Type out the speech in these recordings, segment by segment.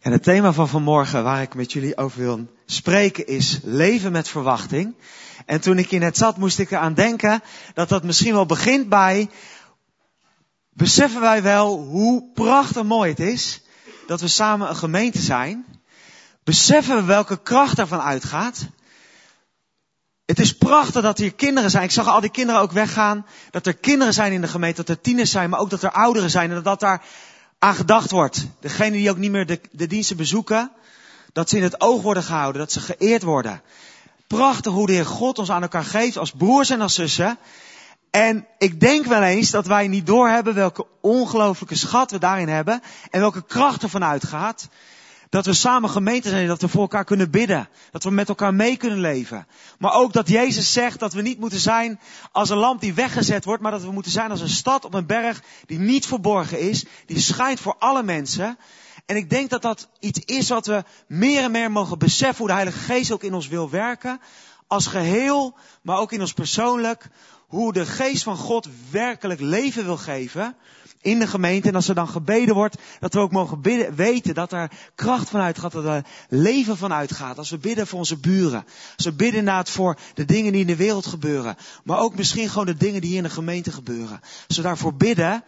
En het thema van vanmorgen waar ik met jullie over wil spreken is leven met verwachting. En toen ik hier net zat moest ik eraan denken dat dat misschien wel begint bij, beseffen wij wel hoe prachtig mooi het is dat we samen een gemeente zijn? Beseffen we welke kracht daarvan uitgaat? Het is prachtig dat hier kinderen zijn. Ik zag al die kinderen ook weggaan. Dat er kinderen zijn in de gemeente, dat er tieners zijn, maar ook dat er ouderen zijn. En dat daar aan gedacht wordt. Degenen die ook niet meer de, de diensten bezoeken, dat ze in het oog worden gehouden, dat ze geëerd worden. Prachtig hoe de Heer God ons aan elkaar geeft als broers en als zussen. En ik denk wel eens dat wij niet doorhebben welke ongelooflijke schat we daarin hebben en welke kracht ervan uitgaat. Dat we samen gemeente zijn, dat we voor elkaar kunnen bidden. Dat we met elkaar mee kunnen leven. Maar ook dat Jezus zegt dat we niet moeten zijn als een lamp die weggezet wordt, maar dat we moeten zijn als een stad op een berg die niet verborgen is, die schijnt voor alle mensen. En ik denk dat dat iets is wat we meer en meer mogen beseffen, hoe de Heilige Geest ook in ons wil werken. Als geheel, maar ook in ons persoonlijk. Hoe de Geest van God werkelijk leven wil geven in de gemeente. En als er dan gebeden wordt, dat we ook mogen bidden, weten dat er kracht vanuit gaat, dat er leven vanuit gaat. Als we bidden voor onze buren. Als we bidden inderdaad voor de dingen die in de wereld gebeuren. Maar ook misschien gewoon de dingen die hier in de gemeente gebeuren. Als we daarvoor bidden,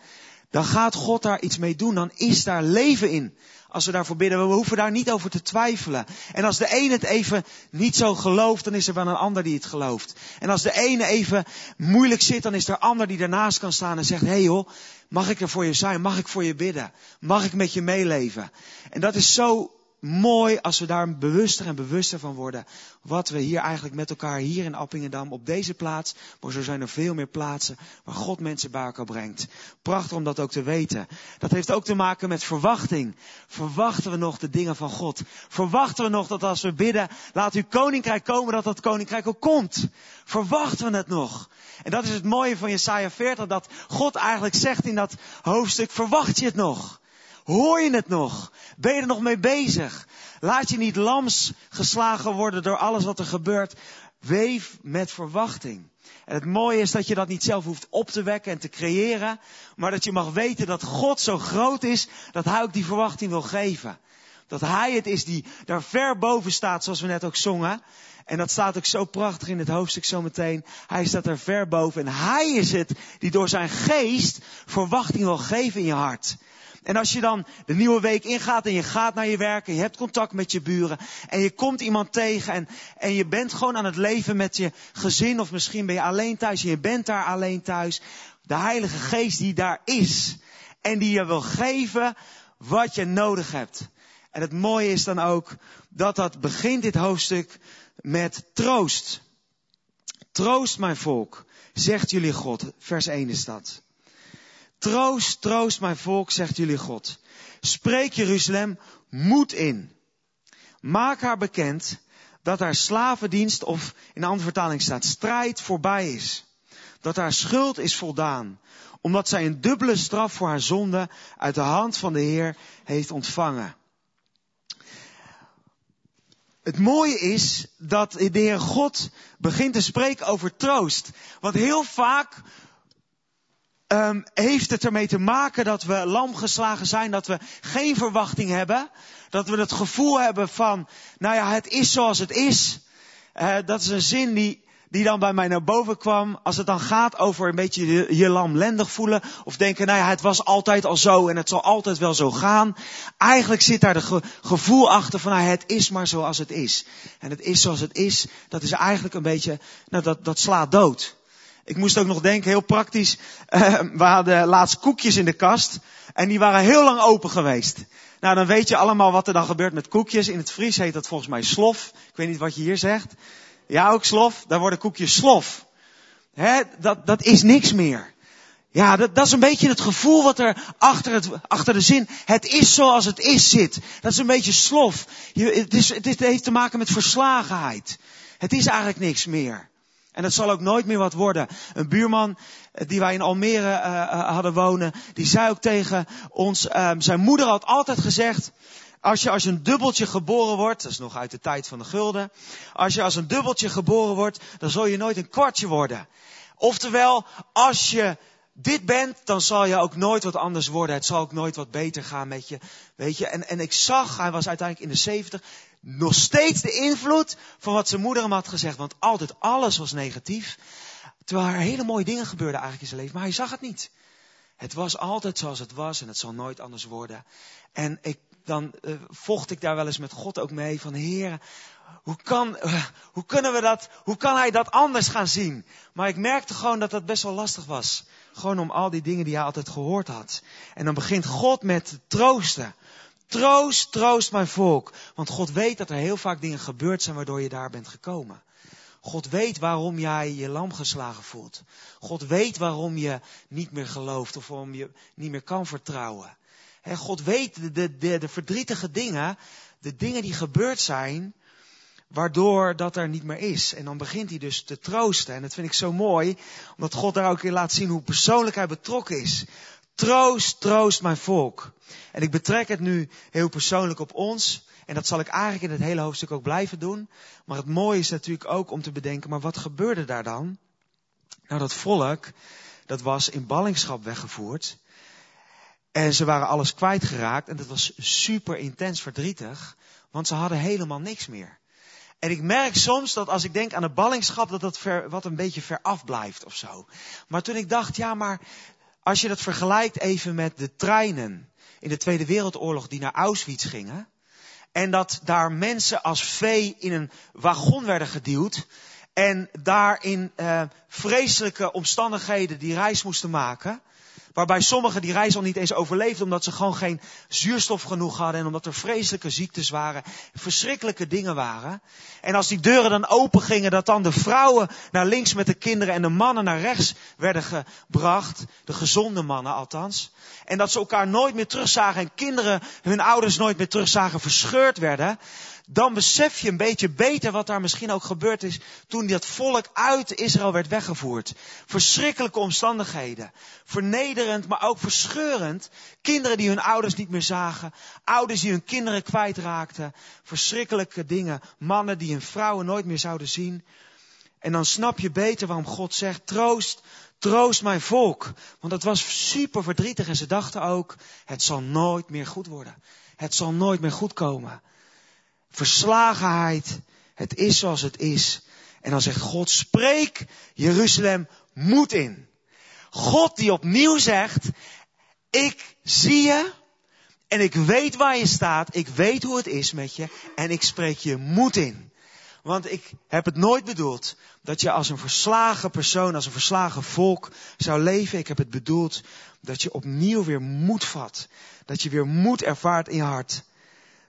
dan gaat God daar iets mee doen. Dan is daar leven in. Als we daarvoor bidden, we hoeven daar niet over te twijfelen. En als de ene het even niet zo gelooft, dan is er wel een ander die het gelooft. En als de ene even moeilijk zit, dan is er een ander die daarnaast kan staan en zegt, hé hey joh, mag ik er voor je zijn? Mag ik voor je bidden? Mag ik met je meeleven? En dat is zo mooi als we daar bewuster en bewuster van worden. Wat we hier eigenlijk met elkaar hier in Appingedam op deze plaats. Maar zo zijn er veel meer plaatsen waar God mensen bij elkaar brengt. Prachtig om dat ook te weten. Dat heeft ook te maken met verwachting. Verwachten we nog de dingen van God? Verwachten we nog dat als we bidden, laat uw koninkrijk komen, dat dat koninkrijk ook komt? Verwachten we het nog? En dat is het mooie van Jesaja 40, dat God eigenlijk zegt in dat hoofdstuk, verwacht je het nog? Hoor je het nog? Ben je er nog mee bezig? Laat je niet lams geslagen worden door alles wat er gebeurt. Weef met verwachting. En het mooie is dat je dat niet zelf hoeft op te wekken en te creëren, maar dat je mag weten dat God zo groot is dat Hij ook die verwachting wil geven. Dat Hij het is die daar ver boven staat, zoals we net ook zongen. En dat staat ook zo prachtig in het hoofdstuk zometeen. Hij staat er ver boven en Hij is het die door zijn geest verwachting wil geven in je hart. En als je dan de nieuwe week ingaat en je gaat naar je werk en je hebt contact met je buren en je komt iemand tegen en, en je bent gewoon aan het leven met je gezin of misschien ben je alleen thuis en je bent daar alleen thuis. De Heilige Geest die daar is en die je wil geven wat je nodig hebt. En het mooie is dan ook dat dat begint dit hoofdstuk met troost. Troost mijn volk, zegt jullie God. Vers 1 is dat. Troost, troost mijn volk, zegt jullie God. Spreek Jeruzalem moed in. Maak haar bekend dat haar slavendienst, of in een andere vertaling staat, strijd voorbij is. Dat haar schuld is voldaan, omdat zij een dubbele straf voor haar zonde uit de hand van de Heer heeft ontvangen. Het mooie is dat de Heer God begint te spreken over troost. Want heel vaak um, heeft het ermee te maken dat we lam geslagen zijn, dat we geen verwachting hebben, dat we het gevoel hebben van, nou ja, het is zoals het is. Uh, dat is een zin die, die dan bij mij naar boven kwam, als het dan gaat over een beetje je, je lamlendig voelen, of denken, nou ja, het was altijd al zo en het zal altijd wel zo gaan. Eigenlijk zit daar de ge, gevoel achter van, nou, het is maar zoals het is. En het is zoals het is, dat is eigenlijk een beetje, nou, dat, dat slaat dood. Ik moest ook nog denken, heel praktisch. Uh, we hadden laatst koekjes in de kast. En die waren heel lang open geweest. Nou, dan weet je allemaal wat er dan gebeurt met koekjes. In het Fries heet dat volgens mij slof. Ik weet niet wat je hier zegt. Ja, ook slof. Daar worden koekjes slof. Hè, dat, dat is niks meer. Ja, dat, dat is een beetje het gevoel wat er achter, het, achter de zin, het is zoals het is zit. Dat is een beetje slof. Je, het, is, het heeft te maken met verslagenheid. Het is eigenlijk niks meer. En het zal ook nooit meer wat worden. Een buurman eh, die wij in Almere uh, hadden wonen, die zei ook tegen ons, uh, zijn moeder had altijd gezegd, als je als een dubbeltje geboren wordt, dat is nog uit de tijd van de gulden, als je als een dubbeltje geboren wordt, dan zul je nooit een kwartje worden. Oftewel, als je dit bent, dan zal je ook nooit wat anders worden. Het zal ook nooit wat beter gaan met je. Weet je, en, en ik zag, hij was uiteindelijk in de 70, nog steeds de invloed van wat zijn moeder hem had gezegd. Want altijd alles was negatief. Terwijl er hele mooie dingen gebeurden eigenlijk in zijn leven, maar hij zag het niet. Het was altijd zoals het was en het zal nooit anders worden. En ik, dan uh, vocht ik daar wel eens met God ook mee van, Heer, hoe kan, uh, hoe kunnen we dat, hoe kan hij dat anders gaan zien? Maar ik merkte gewoon dat dat best wel lastig was. Gewoon om al die dingen die hij altijd gehoord had. En dan begint God met troosten. Troost, troost mijn volk. Want God weet dat er heel vaak dingen gebeurd zijn waardoor je daar bent gekomen. God weet waarom jij je lam geslagen voelt. God weet waarom je niet meer gelooft of waarom je niet meer kan vertrouwen. God weet de, de, de, de verdrietige dingen, de dingen die gebeurd zijn, waardoor dat er niet meer is. En dan begint hij dus te troosten. En dat vind ik zo mooi, omdat God daar ook in laat zien hoe persoonlijk hij betrokken is. Troost, troost mijn volk. En ik betrek het nu heel persoonlijk op ons. En dat zal ik eigenlijk in het hele hoofdstuk ook blijven doen. Maar het mooie is natuurlijk ook om te bedenken, maar wat gebeurde daar dan? Nou, dat volk, dat was in ballingschap weggevoerd. En ze waren alles kwijtgeraakt. En dat was super intens verdrietig. Want ze hadden helemaal niks meer. En ik merk soms dat als ik denk aan de ballingschap, dat dat wat een beetje ver af blijft of zo. Maar toen ik dacht, ja, maar als je dat vergelijkt even met de treinen in de Tweede Wereldoorlog die naar Auschwitz gingen. En dat daar mensen als vee in een wagon werden geduwd. En daar in uh, vreselijke omstandigheden die reis moesten maken. Waarbij sommigen die reis al niet eens overleefden omdat ze gewoon geen zuurstof genoeg hadden en omdat er vreselijke ziektes waren, verschrikkelijke dingen waren. En als die deuren dan open gingen, dat dan de vrouwen naar links met de kinderen en de mannen naar rechts werden gebracht, de gezonde mannen althans. En dat ze elkaar nooit meer terugzagen en kinderen hun ouders nooit meer terugzagen, verscheurd werden dan besef je een beetje beter wat daar misschien ook gebeurd is toen dat volk uit Israël werd weggevoerd. Verschrikkelijke omstandigheden. Vernederend, maar ook verscheurend. Kinderen die hun ouders niet meer zagen. Ouders die hun kinderen kwijtraakten. Verschrikkelijke dingen. Mannen die hun vrouwen nooit meer zouden zien. En dan snap je beter waarom God zegt, troost, troost mijn volk. Want het was super verdrietig en ze dachten ook, het zal nooit meer goed worden. Het zal nooit meer goed komen verslagenheid. Het is zoals het is. En dan zegt God, spreek Jeruzalem moed in. God die opnieuw zegt, ik zie je en ik weet waar je staat. Ik weet hoe het is met je en ik spreek je moed in. Want ik heb het nooit bedoeld dat je als een verslagen persoon, als een verslagen volk zou leven. Ik heb het bedoeld dat je opnieuw weer moed vat. Dat je weer moed ervaart in je hart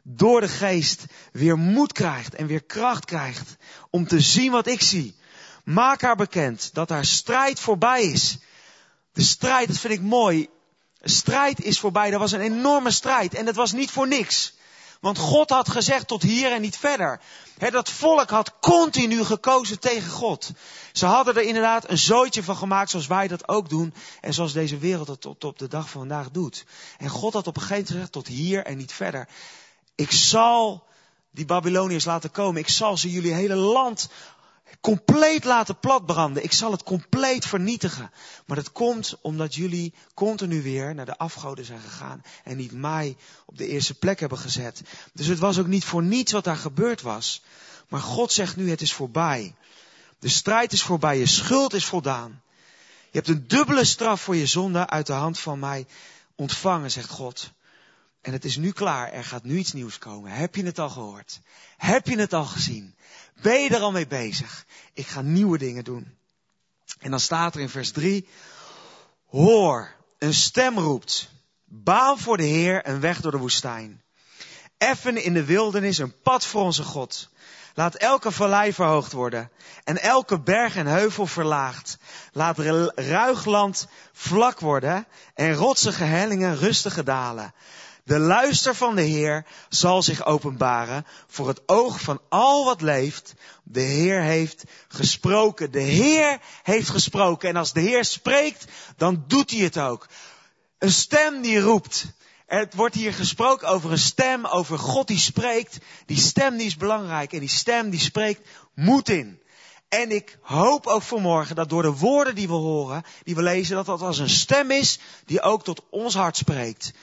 door de geest weer moed krijgt en weer kracht krijgt om te zien wat ik zie. Maak haar bekend dat haar strijd voorbij is. De strijd, dat vind ik mooi. strijd is voorbij. Dat was een enorme strijd en dat was niet voor niks. Want God had gezegd tot hier en niet verder. dat volk had continu gekozen tegen God. Ze hadden er inderdaad een zooitje van gemaakt zoals wij dat ook doen. En zoals deze wereld het tot op de dag van vandaag doet. En God had op een gegeven moment gezegd tot hier en niet verder. Ik zal die Babyloniërs laten komen. Ik zal ze jullie hele land compleet laten platbranden. Ik zal het compleet vernietigen. Maar dat komt omdat jullie continu weer naar de afgoden zijn gegaan. En niet mij op de eerste plek hebben gezet. Dus het was ook niet voor niets wat daar gebeurd was. Maar God zegt nu het is voorbij. De strijd is voorbij. Je schuld is voldaan. Je hebt een dubbele straf voor je zonde uit de hand van mij ontvangen, zegt God. En het is nu klaar, er gaat nu iets nieuws komen. Heb je het al gehoord? Heb je het al gezien? Ben je er al mee bezig? Ik ga nieuwe dingen doen. En dan staat er in vers 3, hoor, een stem roept, baan voor de Heer een weg door de woestijn. Effen in de wildernis een pad voor onze God. Laat elke vallei verhoogd worden en elke berg en heuvel verlaagd. Laat ruig land vlak worden en rotsige hellingen rustige dalen. De luister van de Heer zal zich openbaren voor het oog van al wat leeft. De Heer heeft gesproken. De Heer heeft gesproken. En als de Heer spreekt, dan doet hij het ook. Een stem die roept. Het wordt hier gesproken over een stem, over God die spreekt. Die stem die is belangrijk. En die stem die spreekt, moet in. En ik hoop ook vanmorgen dat door de woorden die we horen, die we lezen, dat dat als een stem is die ook tot ons hart spreekt.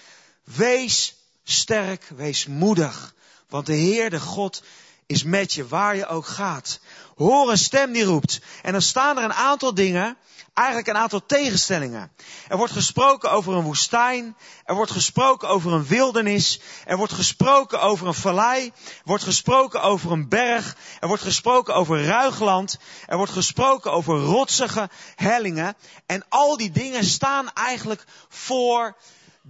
Wees sterk, wees moedig. Want de Heer, de God, is met je waar je ook gaat. Hoor een stem die roept. En dan staan er een aantal dingen, eigenlijk een aantal tegenstellingen. Er wordt gesproken over een woestijn. Er wordt gesproken over een wildernis. Er wordt gesproken over een vallei. Er wordt gesproken over een berg. Er wordt gesproken over ruigland. Er wordt gesproken over rotsige hellingen. En al die dingen staan eigenlijk voor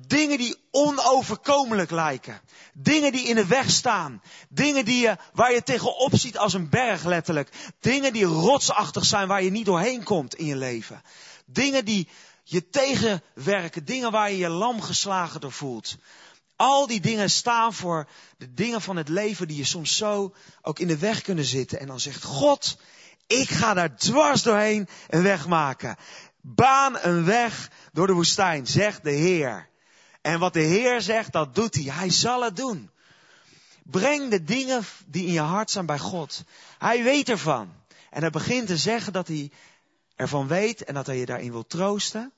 Dingen die onoverkomelijk lijken. Dingen die in de weg staan. Dingen die je, waar je tegenop ziet als een berg letterlijk. Dingen die rotsachtig zijn waar je niet doorheen komt in je leven. Dingen die je tegenwerken. Dingen waar je je lam geslagen door voelt. Al die dingen staan voor de dingen van het leven die je soms zo ook in de weg kunnen zitten. En dan zegt God, ik ga daar dwars doorheen een weg maken. Baan een weg door de woestijn, zegt de Heer. En wat de Heer zegt, dat doet hij. Hij zal het doen. Breng de dingen die in je hart zijn bij God. Hij weet ervan. En hij begint te zeggen dat hij ervan weet en dat hij je daarin wil troosten.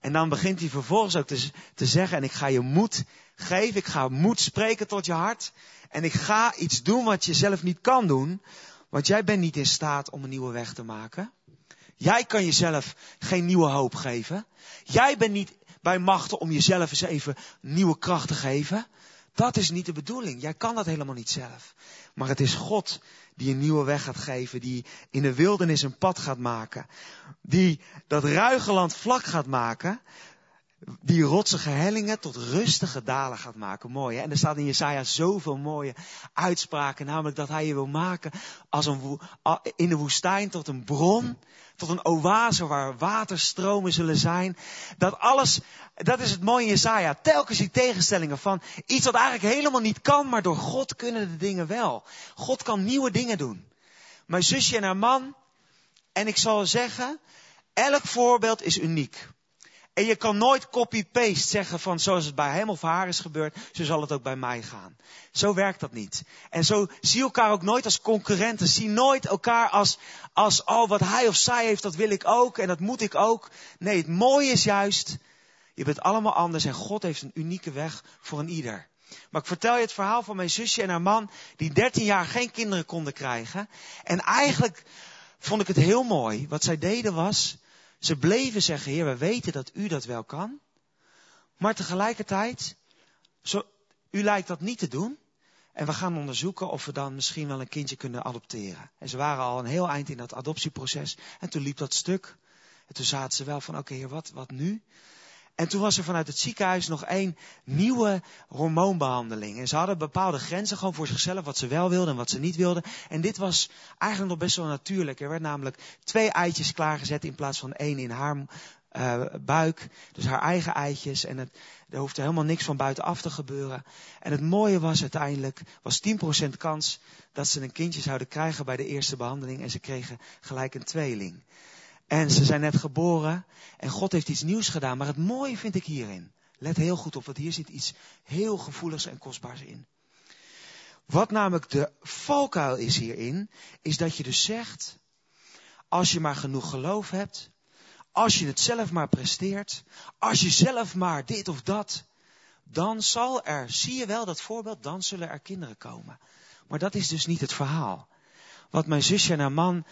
En dan begint hij vervolgens ook te, te zeggen, en ik ga je moed geven, ik ga moed spreken tot je hart. En ik ga iets doen wat je zelf niet kan doen, want jij bent niet in staat om een nieuwe weg te maken. Jij kan jezelf geen nieuwe hoop geven. Jij bent niet bij machten om jezelf eens even nieuwe kracht te geven. Dat is niet de bedoeling. Jij kan dat helemaal niet zelf. Maar het is God die een nieuwe weg gaat geven, die in de wildernis een pad gaat maken, die dat ruige land vlak gaat maken, die rotsige hellingen tot rustige dalen gaat maken. Mooi hè? En er staat in Jesaja zoveel mooie uitspraken, namelijk dat hij je wil maken als een, in de woestijn tot een bron, tot een oase waar waterstromen zullen zijn. Dat alles, dat is het mooie in Jesaja. Telkens die tegenstellingen van iets wat eigenlijk helemaal niet kan, maar door God kunnen de dingen wel. God kan nieuwe dingen doen. Mijn zusje en haar man, en ik zal zeggen, elk voorbeeld is uniek. En je kan nooit copy-paste zeggen van zoals het bij hem of haar is gebeurd, zo zal het ook bij mij gaan. Zo werkt dat niet. En zo zie elkaar ook nooit als concurrenten. Zie nooit elkaar als, als, oh wat hij of zij heeft, dat wil ik ook en dat moet ik ook. Nee, het mooie is juist, je bent allemaal anders en God heeft een unieke weg voor een ieder. Maar ik vertel je het verhaal van mijn zusje en haar man, die 13 jaar geen kinderen konden krijgen. En eigenlijk vond ik het heel mooi. Wat zij deden was, ze bleven zeggen, Heer, we weten dat u dat wel kan. Maar tegelijkertijd, zo, u lijkt dat niet te doen. En we gaan onderzoeken of we dan misschien wel een kindje kunnen adopteren. En ze waren al een heel eind in dat adoptieproces. En toen liep dat stuk. En toen zaten ze wel van, oké, heer, wat, wat nu? En toen was er vanuit het ziekenhuis nog één nieuwe hormoonbehandeling. En ze hadden bepaalde grenzen gewoon voor zichzelf, wat ze wel wilden en wat ze niet wilden. En dit was eigenlijk nog best wel natuurlijk. Er werd namelijk twee eitjes klaargezet in plaats van één in haar uh, buik. Dus haar eigen eitjes. En het, er hoefde helemaal niks van buitenaf te gebeuren. En het mooie was uiteindelijk, was 10% kans dat ze een kindje zouden krijgen bij de eerste behandeling. En ze kregen gelijk een tweeling. En ze zijn net geboren en God heeft iets nieuws gedaan. Maar het mooie vind ik hierin. Let heel goed op, want hier zit iets heel gevoeligs en kostbaars in. Wat namelijk de valkuil is hierin, is dat je dus zegt, als je maar genoeg geloof hebt, als je het zelf maar presteert, als je zelf maar dit of dat, dan zal er, zie je wel dat voorbeeld, dan zullen er kinderen komen. Maar dat is dus niet het verhaal. Wat mijn zusje en haar man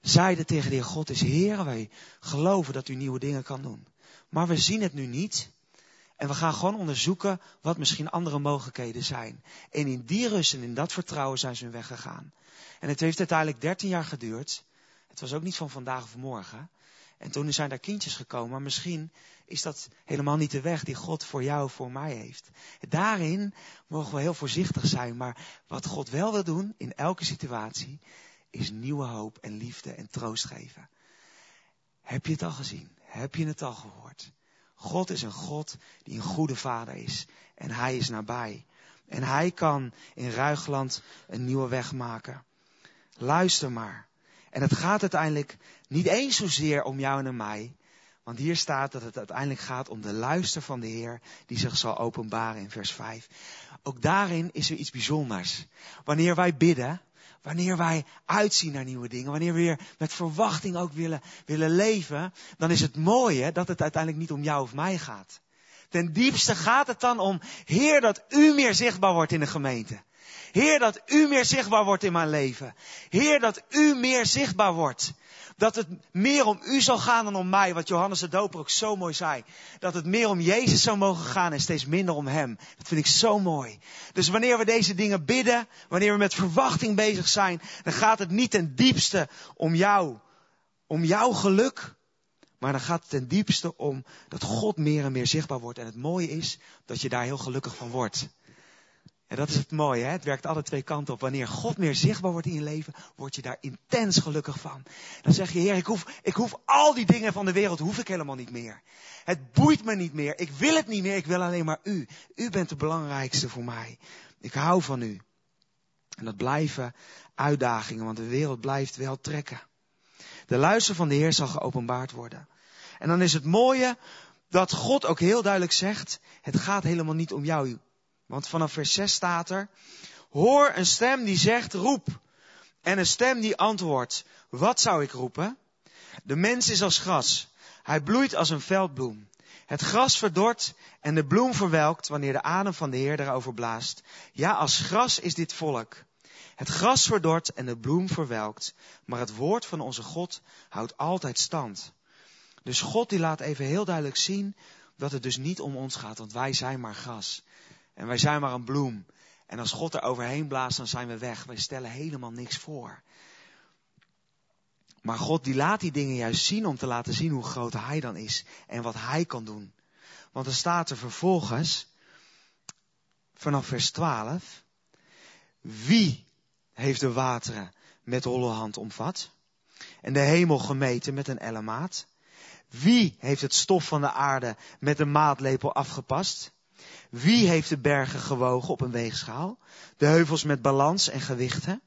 zeiden tegen de Heer God is, Heer, wij geloven dat u nieuwe dingen kan doen. Maar we zien het nu niet. En we gaan gewoon onderzoeken wat misschien andere mogelijkheden zijn. En in die rust en in dat vertrouwen zijn ze hun weg gegaan. En het heeft uiteindelijk 13 jaar geduurd. Het was ook niet van vandaag of morgen. En toen zijn daar kindjes gekomen. Maar misschien is dat helemaal niet de weg die God voor jou, voor mij heeft. Daarin mogen we heel voorzichtig zijn. Maar wat God wel wil doen in elke situatie, is nieuwe hoop en liefde en troost geven. Heb je het al gezien? Heb je het al gehoord? God is een God die een goede vader is. En hij is nabij. En hij kan in Ruigland een nieuwe weg maken. Luister maar. En het gaat uiteindelijk niet eens zozeer om jou en mij. Want hier staat dat het uiteindelijk gaat om de luister van de Heer die zich zal openbaren in vers 5. Ook daarin is er iets bijzonders. Wanneer wij bidden, wanneer wij uitzien naar nieuwe dingen, wanneer we weer met verwachting ook willen, willen leven, dan is het mooie dat het uiteindelijk niet om jou of mij gaat. Ten diepste gaat het dan om, Heer, dat u meer zichtbaar wordt in de gemeente. Heer, dat u meer zichtbaar wordt in mijn leven. Heer, dat u meer zichtbaar wordt. Dat het meer om u zal gaan dan om mij, wat Johannes de Doper ook zo mooi zei. Dat het meer om Jezus zou mogen gaan en steeds minder om Hem. Dat vind ik zo mooi. Dus wanneer we deze dingen bidden, wanneer we met verwachting bezig zijn, dan gaat het niet ten diepste om jou, om jouw geluk. Maar dan gaat het ten diepste om dat God meer en meer zichtbaar wordt. En het mooie is dat je daar heel gelukkig van wordt. En dat is het mooie, hè? het werkt alle twee kanten op. Wanneer God meer zichtbaar wordt in je leven, word je daar intens gelukkig van. Dan zeg je, Heer, ik hoef, ik hoef al die dingen van de wereld, hoef ik helemaal niet meer. Het boeit me niet meer, ik wil het niet meer, ik wil alleen maar U. U bent de belangrijkste voor mij. Ik hou van U. En dat blijven uitdagingen, want de wereld blijft wel trekken. De luister van de Heer zal geopenbaard worden. En dan is het mooie dat God ook heel duidelijk zegt, het gaat helemaal niet om jou. Want vanaf vers 6 staat er, hoor een stem die zegt roep. En een stem die antwoordt, wat zou ik roepen? De mens is als gras. Hij bloeit als een veldbloem. Het gras verdort en de bloem verwelkt wanneer de adem van de Heer daarover blaast. Ja, als gras is dit volk. Het gras verdort en de bloem verwelkt, maar het woord van onze God houdt altijd stand. Dus God die laat even heel duidelijk zien dat het dus niet om ons gaat, want wij zijn maar gras. En wij zijn maar een bloem. En als God er overheen blaast, dan zijn we weg. Wij stellen helemaal niks voor. Maar God die laat die dingen juist zien om te laten zien hoe groot Hij dan is en wat Hij kan doen. Want er staat er vervolgens, vanaf vers 12, wie heeft de wateren met holle hand omvat en de hemel gemeten met een ellemaat? Wie heeft het stof van de aarde met een maatlepel afgepast? Wie heeft de bergen gewogen op een weegschaal? De heuvels met balans en gewichten?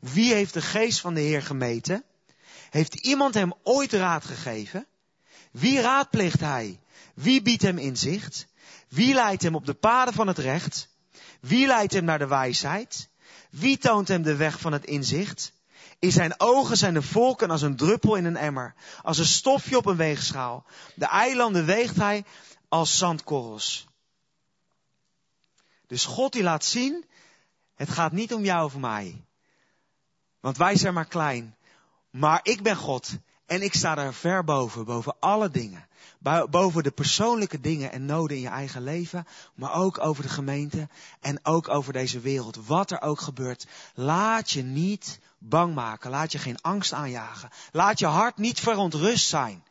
Wie heeft de geest van de Heer gemeten? Heeft iemand hem ooit raad gegeven? Wie raadpleegt hij? Wie biedt hem inzicht? Wie leidt hem op de paden van het recht? Wie leidt hem naar de wijsheid? Wie toont hem de weg van het inzicht? In zijn ogen zijn de volken als een druppel in een emmer, als een stofje op een weegschaal. De eilanden weegt hij als zandkorrels. Dus God die laat zien, het gaat niet om jou of mij. Want wij zijn maar klein. Maar ik ben God. En ik sta er ver boven, boven alle dingen. Boven de persoonlijke dingen en noden in je eigen leven. Maar ook over de gemeente. En ook over deze wereld. Wat er ook gebeurt. Laat je niet bang maken. Laat je geen angst aanjagen. Laat je hart niet verontrust zijn.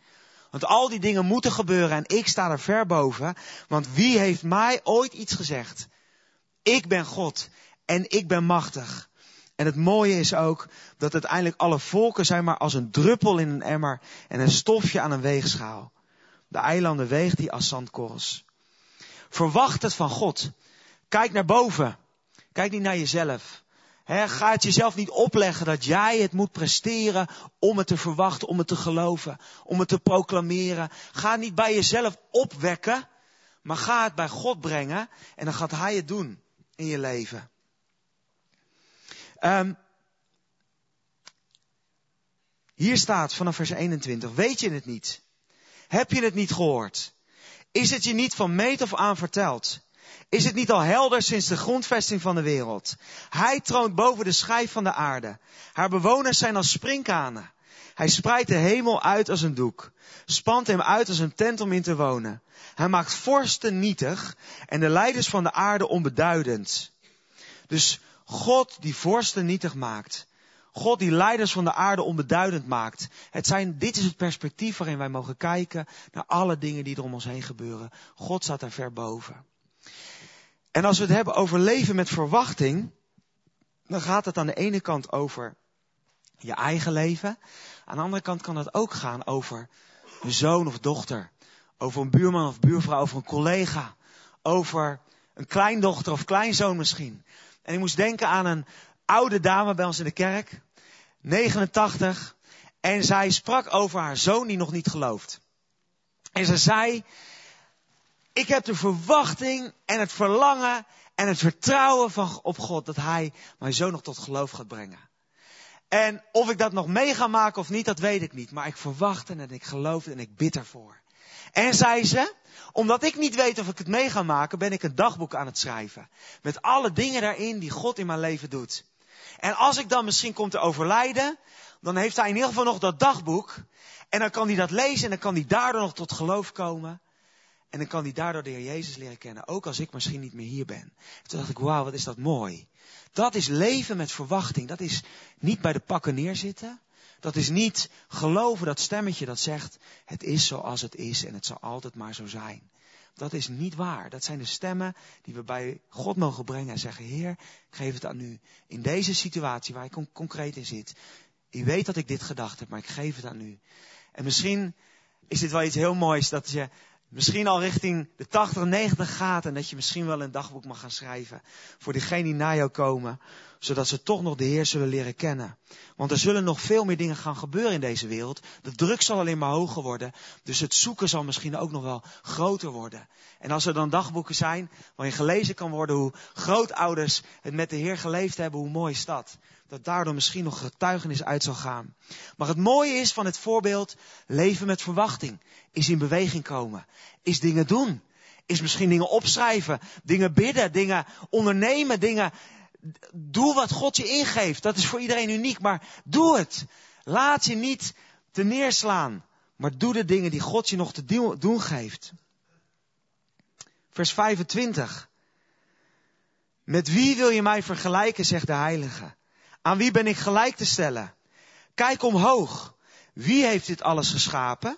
Want al die dingen moeten gebeuren en ik sta er ver boven. Want wie heeft mij ooit iets gezegd? Ik ben God en ik ben machtig. En het mooie is ook dat uiteindelijk alle volken zijn maar als een druppel in een emmer en een stofje aan een weegschaal. De eilanden weegt die als zandkorrels. Verwacht het van God. Kijk naar boven. Kijk niet naar jezelf. ga het jezelf niet opleggen dat jij het moet presteren om het te verwachten, om het te geloven, om het te proclameren. Ga niet bij jezelf opwekken, maar ga het bij God brengen en dan gaat Hij het doen in je leven. Um, hier staat vanaf vers 21, weet je het niet? Heb je het niet gehoord? Is het je niet van meet of aan verteld? Is het niet al helder sinds de grondvesting van de wereld? Hij troont boven de schijf van de aarde. Haar bewoners zijn als sprinkhanen. Hij spreidt de hemel uit als een doek, spant hem uit als een tent om in te wonen. Hij maakt vorsten nietig en de leiders van de aarde onbeduidend. Dus God die vorsten nietig maakt. God die leiders van de aarde onbeduidend maakt. Het zijn, dit is het perspectief waarin wij mogen kijken naar alle dingen die er om ons heen gebeuren. God staat daar ver boven. En als we het hebben over leven met verwachting, dan gaat het aan de ene kant over je eigen leven. Aan de andere kant kan het ook gaan over een zoon of dochter. Over een buurman of buurvrouw, over een collega. Over een kleindochter of kleinzoon misschien. En ik moest denken aan een oude dame bij ons in de kerk. 89. En zij sprak over haar zoon die nog niet gelooft. En ze zei, ik heb de verwachting en het verlangen En het vertrouwen van, op God dat Hij mij zo nog tot geloof gaat brengen. En of ik dat nog mee ga maken of niet, dat weet ik niet. Maar ik verwacht en ik geloof en ik bid ervoor. En zei ze, omdat ik niet weet of ik het mee ga maken, ben ik een dagboek aan het schrijven. Met alle dingen daarin die God in mijn leven doet. En als ik dan misschien kom te overlijden, dan heeft hij in ieder geval nog dat dagboek. En dan kan hij dat lezen en dan kan hij daardoor nog tot geloof komen. En dan kan hij daardoor de Heer Jezus leren kennen, ook als ik misschien niet meer hier ben. Toen dacht ik, wauw, wat is dat mooi. Dat is leven met verwachting. Dat is niet bij de pakken neerzitten. Dat is niet geloven dat stemmetje dat zegt, het is zoals het is en het zal altijd maar zo zijn. Dat is niet waar. Dat zijn de stemmen die we bij God mogen brengen en zeggen, Heer, ik geef het aan u. In deze situatie waar ik concreet in zit. U weet dat ik dit gedacht heb, maar ik geef het aan u. En misschien is dit wel iets heel moois dat je misschien al richting de 80, 90 gaat en dat je misschien wel een dagboek mag gaan schrijven voor diegenen die na jou komen, zodat ze toch nog de Heer zullen leren kennen. Want er zullen nog veel meer dingen gaan gebeuren in deze wereld. De druk zal alleen maar hoger worden, dus het zoeken zal misschien ook nog wel groter worden. En als er dan dagboeken zijn waarin gelezen kan worden hoe grootouders het met de Heer geleefd hebben, hoe mooi is dat dat daardoor misschien nog getuigenis uit zal gaan. Maar het mooie is van het voorbeeld, leven met verwachting, is in beweging komen, is dingen doen, is misschien dingen opschrijven, dingen bidden, dingen ondernemen, dingen, doe wat God je ingeeft. Dat is voor iedereen uniek, maar doe het. Laat je niet te neerslaan, maar doe de dingen die God je nog te doen geeft. Vers 25. Met wie wil je mij vergelijken, zegt de heilige? Aan wie ben ik gelijk te stellen? Kijk omhoog. Wie heeft dit alles geschapen?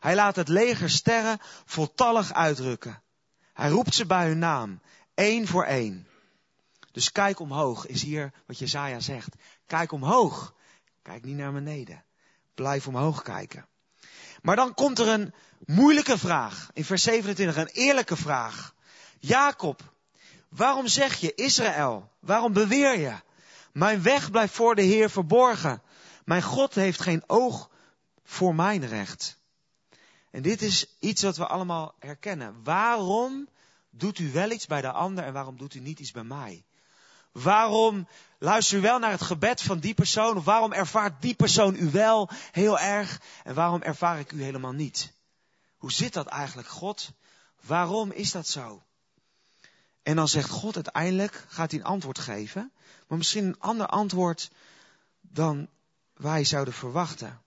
Hij laat het leger sterren voltallig uitrukken. Hij roept ze bij hun naam, één voor één. Dus kijk omhoog is hier wat Jezaja zegt. Kijk omhoog. Kijk niet naar beneden. Blijf omhoog kijken. Maar dan komt er een moeilijke vraag. In vers 27 een eerlijke vraag. Jacob, waarom zeg je Israël? Waarom beweer je? Mijn weg blijft voor de Heer verborgen. Mijn God heeft geen oog voor mijn recht. En dit is iets wat we allemaal herkennen. Waarom doet u wel iets bij de ander en waarom doet u niet iets bij mij? Waarom luistert u wel naar het gebed van die persoon? Of waarom ervaart die persoon u wel heel erg en waarom ervaar ik u helemaal niet? Hoe zit dat eigenlijk, God? Waarom is dat zo? En dan zegt God uiteindelijk, gaat hij een antwoord geven, maar misschien een ander antwoord dan wij zouden verwachten.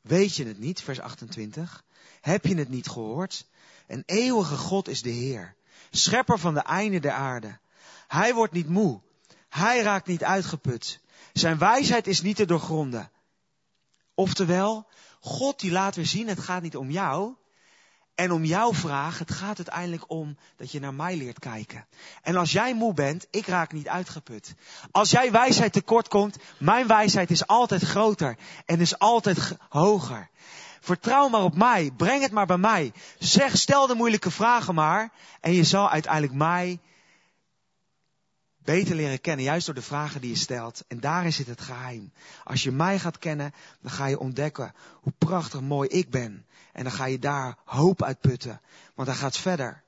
Weet je het niet, vers 28? Heb je het niet gehoord? Een eeuwige God is de Heer, schepper van de einde der aarde. Hij wordt niet moe, hij raakt niet uitgeput. Zijn wijsheid is niet te doorgronden. Oftewel, God die laat weer zien, het gaat niet om jou, en om jouw vraag, het gaat uiteindelijk om dat je naar mij leert kijken. En als jij moe bent, ik raak niet uitgeput. Als jij wijsheid tekort komt, mijn wijsheid is altijd groter en is altijd hoger. Vertrouw maar op mij, breng het maar bij mij. Zeg, stel de moeilijke vragen maar en je zal uiteindelijk mij beter leren kennen, juist door de vragen die je stelt. En daarin zit het geheim. Als je mij gaat kennen, dan ga je ontdekken hoe prachtig mooi ik ben. En dan ga je daar hoop uitputten. Want hij gaat verder.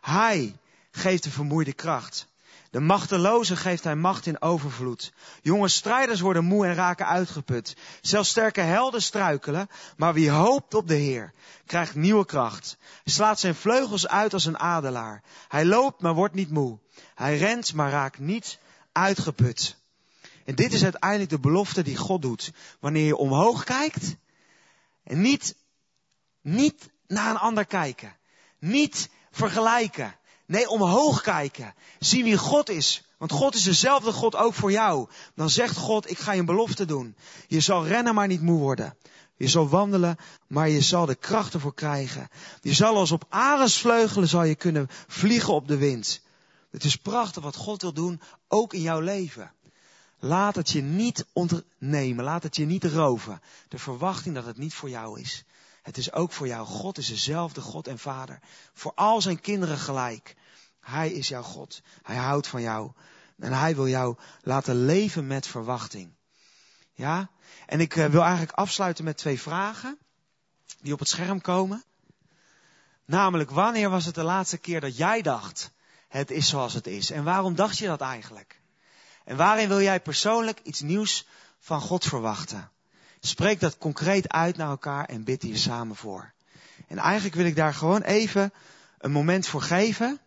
Hij geeft de vermoeide kracht. De machteloze geeft hij macht in overvloed. Jonge strijders worden moe en raken uitgeput. Zelfs sterke helden struikelen, maar wie hoopt op de Heer, krijgt nieuwe kracht. Slaat zijn vleugels uit als een adelaar. Hij loopt, maar wordt niet moe. Hij rent, maar raakt niet uitgeput. En dit is uiteindelijk de belofte die God doet. Wanneer je omhoog kijkt en niet, niet naar een ander kijken. Niet vergelijken. Nee, omhoog kijken. Zien wie God is. Want God is dezelfde God ook voor jou. Dan zegt God, ik ga je een belofte doen. Je zal rennen, maar niet moe worden. Je zal wandelen, maar je zal de kracht ervoor krijgen. Je zal als op arendsvleugelen zal je kunnen vliegen op de wind. Het is prachtig wat God wil doen, ook in jouw leven. Laat het je niet ontnemen, laat het je niet roven. De verwachting dat het niet voor jou is. Het is ook voor jou. God is dezelfde God en Vader. Voor al zijn kinderen gelijk. Hij is jouw God. Hij houdt van jou. En hij wil jou laten leven met verwachting. Ja? En ik eh, wil eigenlijk afsluiten met twee vragen. Die op het scherm komen. Namelijk, wanneer was het de laatste keer dat jij dacht, het is zoals het is. En waarom dacht je dat eigenlijk? En waarin wil jij persoonlijk iets nieuws van God verwachten? Spreek dat concreet uit naar elkaar en bid hier samen voor. En eigenlijk wil ik daar gewoon even een moment voor geven.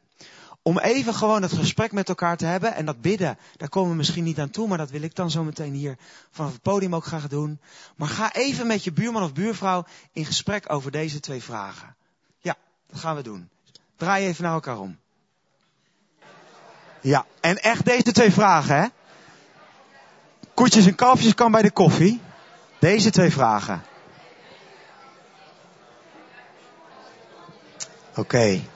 Om even gewoon het gesprek met elkaar te hebben. En dat bidden, daar komen we misschien niet aan toe. Maar dat wil ik dan zo meteen hier vanaf het podium ook graag doen. Maar ga even met je buurman of buurvrouw in gesprek over deze twee vragen. Ja, dat gaan we doen. Draai even naar elkaar om. Ja, en echt deze twee vragen, hè? Koetjes en kalfjes kan bij de koffie. Deze twee vragen. Oké. Okay.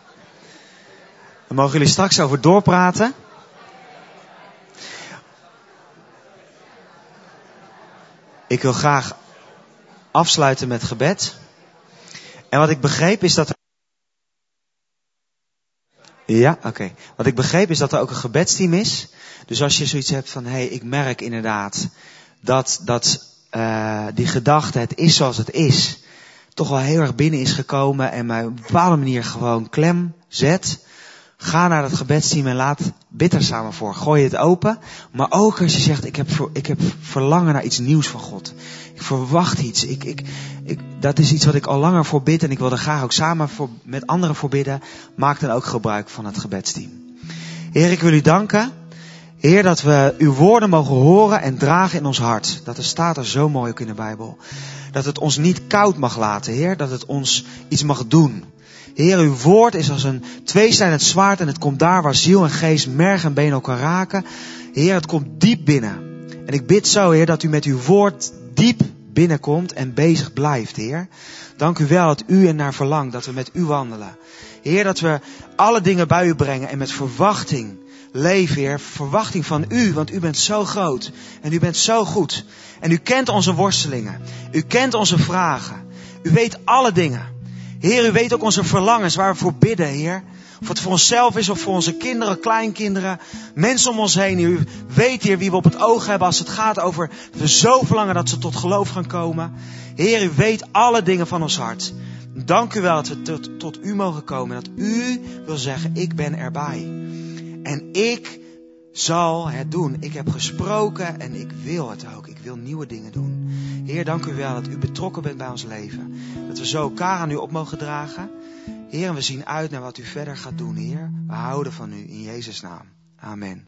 Mogen jullie straks over doorpraten. Ik wil graag afsluiten met gebed. En wat ik begreep is dat. Ja, oké. Wat ik begreep is dat er ook een gebedsteam is. Dus als je zoiets hebt van, hé, hey, ik merk inderdaad dat, dat uh, die gedachte, het is zoals het is, toch wel heel erg binnen is gekomen en mij op een bepaalde manier gewoon klem zet. Ga naar dat gebedsteam en laat bid er samen voor. Gooi het open. Maar ook als je zegt, ik heb, ik heb verlangen naar iets nieuws van God. Ik verwacht iets. Ik, ik, ik, dat is iets wat ik al langer voor bid en ik wil er graag ook samen voor, met anderen voor bidden. Maak dan ook gebruik van het gebedsteam. Heer, ik wil u danken. Heer, dat we uw woorden mogen horen en dragen in ons hart. Dat er staat er zo mooi ook in de Bijbel. Dat het ons niet koud mag laten, Heer. Dat het ons iets mag doen. Heer, uw woord is als een tweesnijdend zwaard en het komt daar waar ziel en geest, merg en been elkaar raken. Heer, het komt diep binnen. En ik bid zo, Heer, dat u met uw woord diep binnenkomt en bezig blijft, Heer. Dank u wel dat u er naar verlangt, dat we met u wandelen. Heer, dat we alle dingen bij u brengen en met verwachting leven, Heer. Verwachting van u, want u bent zo groot en u bent zo goed. En u kent onze worstelingen. U kent onze vragen. U weet alle dingen. Heer, u weet ook onze verlangens waar we voor bidden, Heer. Of het voor onszelf is of voor onze kinderen, kleinkinderen, mensen om ons heen. U weet, Heer, wie we op het oog hebben als het gaat over dat we zo verlangen dat ze tot geloof gaan komen. Heer, u weet alle dingen van ons hart. Dank u wel dat we tot, tot u mogen komen. Dat u wil zeggen, ik ben erbij. En ik zal het doen. Ik heb gesproken en ik wil het ook. Ik wil nieuwe dingen doen. Heer, dank u wel dat u betrokken bent bij ons leven. Dat we zo elkaar aan u op mogen dragen. Heer, we zien uit naar wat u verder gaat doen, Heer. We houden van u in Jezus' naam. Amen.